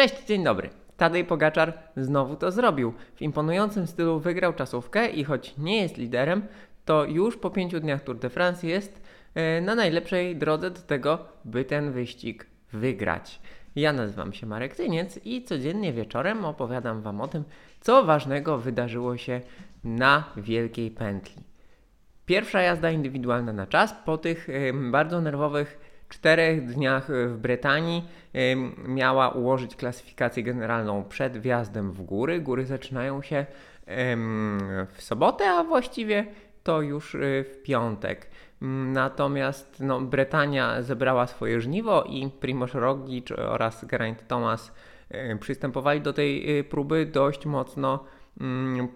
Cześć, dzień dobry. Tadej Pogaczar znowu to zrobił. W imponującym stylu wygrał czasówkę i choć nie jest liderem, to już po pięciu dniach Tour de France jest e, na najlepszej drodze do tego, by ten wyścig wygrać. Ja nazywam się Marek Tyniec i codziennie wieczorem opowiadam Wam o tym, co ważnego wydarzyło się na Wielkiej Pętli. Pierwsza jazda indywidualna na czas po tych e, bardzo nerwowych czterech dniach w Brytanii miała ułożyć klasyfikację generalną przed wjazdem w góry. Góry zaczynają się w sobotę, a właściwie to już y, w piątek. Natomiast no, Brytania zebrała swoje żniwo i Primoz Roglic oraz Geraint Thomas przystępowali do tej próby dość mocno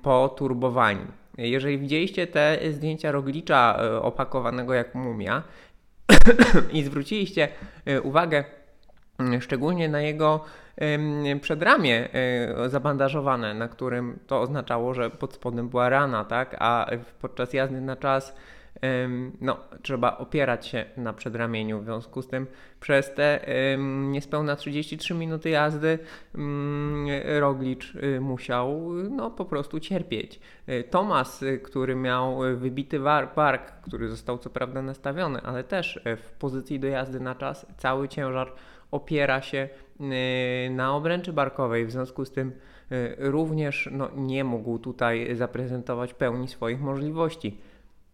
poturbowani. Jeżeli widzieliście te zdjęcia Roglicza opakowanego jak mumia, i zwróciliście e, uwagę mm, szczególnie na jego przedramię e, zabandażowane, na którym to oznaczało, że pod spodem była rana, tak? A podczas jazdy na czas no, trzeba opierać się na przedramieniu. W związku z tym przez te niespełna 33 minuty jazdy mm, Roglicz y, musiał no, po prostu cierpieć. Y, Tomas, y, który miał wybity bark, który został co prawda nastawiony, ale też w pozycji do jazdy na czas, cały ciężar opiera się na obręczy barkowej. W związku z tym również no, nie mógł tutaj zaprezentować pełni swoich możliwości.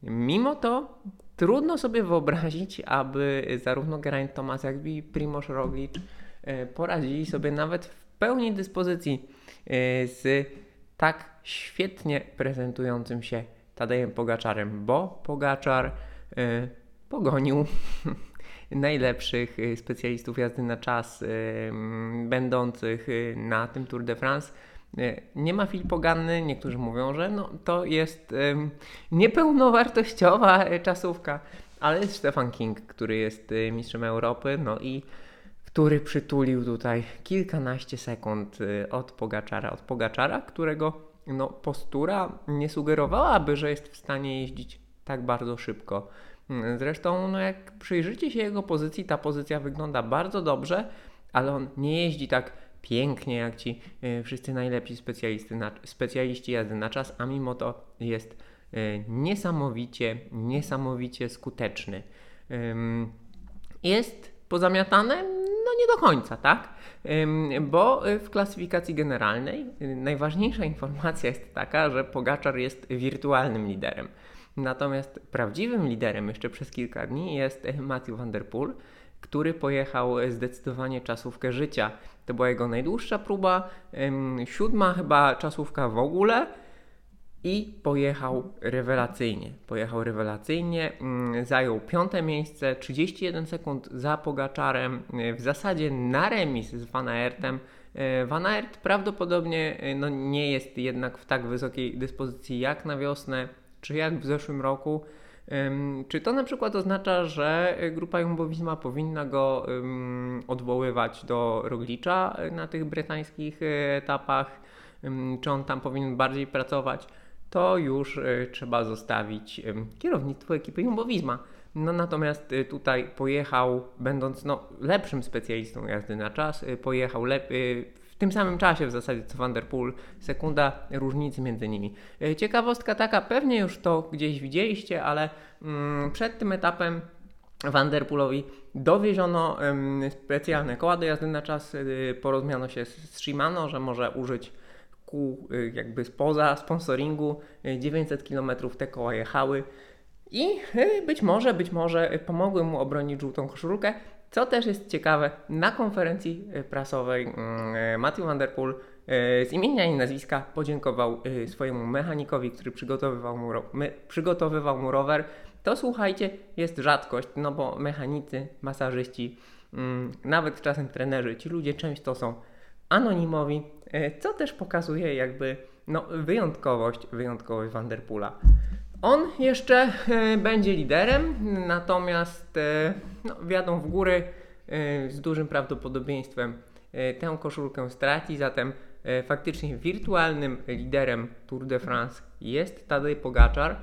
Mimo to trudno sobie wyobrazić, aby zarówno Geraint Thomas, jak i Primoz Roglic e, poradzili sobie nawet w pełni dyspozycji e, z tak świetnie prezentującym się Tadejem Pogaczarem, bo Pogaczar e, pogonił najlepszych specjalistów jazdy na czas będących na tym Tour de France nie ma Filip Poganny, niektórzy mówią, że no, to jest niepełnowartościowa e, czasówka, ale jest Stefan King, który jest e, mistrzem Europy, no i który przytulił tutaj kilkanaście sekund od Pogaczara, od Pogaczara, którego no, postura nie sugerowałaby, że jest w stanie jeździć tak bardzo szybko. Mm, zresztą, no, jak przyjrzycie się jego pozycji, ta pozycja wygląda bardzo dobrze, ale on nie jeździ tak pięknie jak ci y, wszyscy najlepsi specjalisty na, specjaliści jazdy na czas, a mimo to jest y, niesamowicie, niesamowicie skuteczny. Jest pozamiatane? No nie do końca, tak? Bo w klasyfikacji generalnej y, najważniejsza informacja jest taka, że Pogaczar jest wirtualnym liderem. Natomiast prawdziwym liderem jeszcze przez kilka dni jest Matthew van der Poel, który pojechał zdecydowanie czasówkę życia. To była jego najdłuższa próba, siódma chyba czasówka w ogóle i pojechał rewelacyjnie. Pojechał rewelacyjnie, mm, zajął piąte miejsce, 31 sekund za Pogaczarem, e, w zasadzie na remis z Van Aertem. E, Van Aert prawdopodobnie e, no, nie jest jednak w tak wysokiej dyspozycji jak na wiosnę, czy jak w zeszłym roku. Czy to na przykład oznacza, że grupa Jumbo Visma powinna go odwoływać do Roglicza na tych brytańskich e, etapach? Czy on tam powinien bardziej pracować? To już e, trzeba zostawić kierownictwu ekipy Jumbo Visma. No natomiast e, tutaj pojechał, będąc no, lepszym specjalistą jazdy na czas, pojechał lepiej tym samym czasie w zasadzie co Vanderpool, sekunda różnicy między nimi. E, ciekawostka taka, pewnie już to gdzieś widzieliście, ale mm, przed tym etapem Vanderpoolowi dowieziono specjalne koła do jazdy na czas, y, porozmiano się z Shimano, że może użyć kół y, jakby spoza sponsoringu, 900 km te koła jechały. I być może, być może pomogły mu obronić żółtą koszulkę, co też jest ciekawe, na konferencji e, prasowej mm, e, Matthew Van Der Poel e, z imienia i nazwiska podziękował swojemu mechanikowi, który przygotowywał mu, przygotowywał mu rower. To słuchajcie, jest rzadkość, no bo mechanicy, masażyści, mm, nawet czasem trenerzy, ci ludzie często są anonimowi, co też pokazuje jakby no, wyjątkowość, wyjątkowość Van Der Poola. On jeszcze e, będzie liderem, natomiast e, no, w góry e, z dużym prawdopodobieństwem tę koszulkę straci, zatem faktycznie wirtualnym liderem Tour de France jest Tadej Pogaczar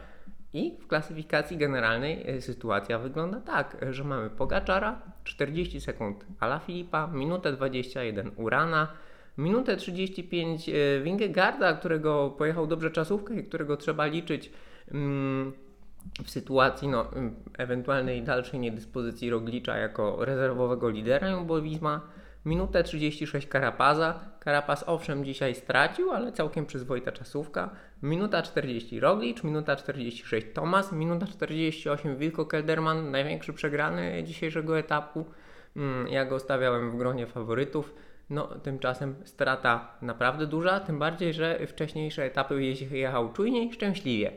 i w klasyfikacji generalnej sytuacja wygląda tak, że mamy Pogaczara, 40 sekund Alaphilippa, minutę 21 Urana, minutę 35 e, Wingegarda, którego pojechał dobrze czasówkę i którego trzeba liczyć w sytuacji no, mm, ewentualnej dalszej niedyspozycji Roglicza jako rezerwowego lidera Jumbo Visma. Minutę 36 Karapaza. Karapaz owszem dzisiaj stracił, ale całkiem przyzwoita czasówka. Minuta 40 Roglicz, minuta 46 Thomas, minuta 48 Wilko Kelderman, największy przegrany dzisiejszego etapu. Mm, ja go stawiałem w gronie faworytów. No, tymczasem strata naprawdę duża, tym bardziej, że wcześniejsze etapy jechał czujniej, szczęśliwie.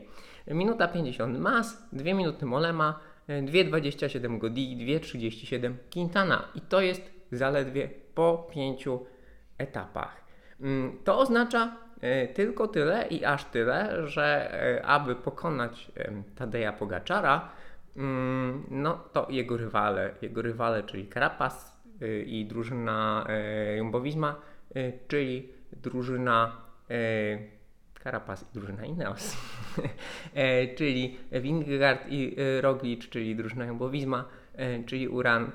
Minuta 50 Mas, 2 minuty Molema, 2,27 Godi, 2,37 Quintana. I to jest zaledwie po 5 etapach. Mm, to oznacza e, tylko tyle i aż tyle, że e, aby pokonać Tadeja Pogaczara, mm, no to jego rywale, jego rywale, czyli Carapaz e, i drużyna Jumbo-Visma, czyli drużyna Carapaz i drużyna Ineos, czyli Vingegaard i Roglic, czyli drużyna Jumbo-Visma, czyli Uran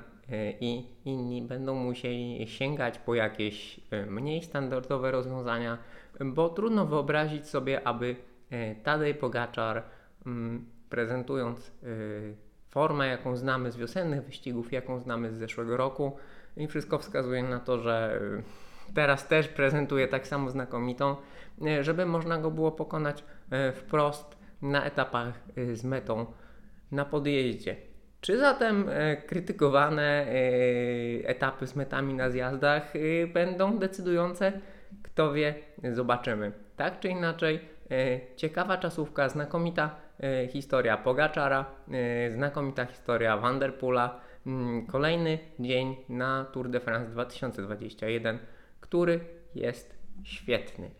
i inni będą musieli sięgać po jakieś e, mniej standardowe rozwiązania, bo trudno wyobrazić sobie, aby e, Tadej Pogaczar mm, prezentując e, formę, jaką znamy z wiosennych wyścigów, jaką znamy z zeszłego roku i wszystko wskazuje na to, że teraz też prezentuje tak samo znakomitą, żeby można go było pokonać wprost na etapach z metą na podjeździe. Czy zatem e, krytykowane e, etapy z metami na zjazdach e, będą decydujące? Kto wie, zobaczymy. Tak czy inaczej, ciekawa czasówka, znakomita historia Pogaczara, znakomita historia Vanderpoola. Mm, kolejny dzień na Tour de France 2021, który jest świetny.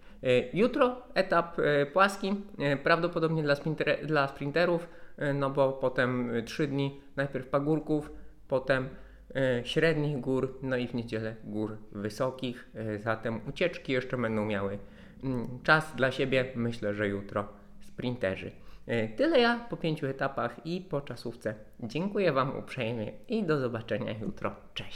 Jutro etap płaski, prawdopodobnie dla, sprinter, dla sprinterów no bo potem 3 e, dni najpierw pagórków, potem średnich gór, no i w niedzielę gór wysokich. Zatem ucieczki jeszcze będą miały mm, czas dla siebie. Myślę, że jutro sprinterzy. Tyle ja po pięciu etapach i po czasówce. Dziękuję Wam uprzejmie i do zobaczenia jutro. Cześć!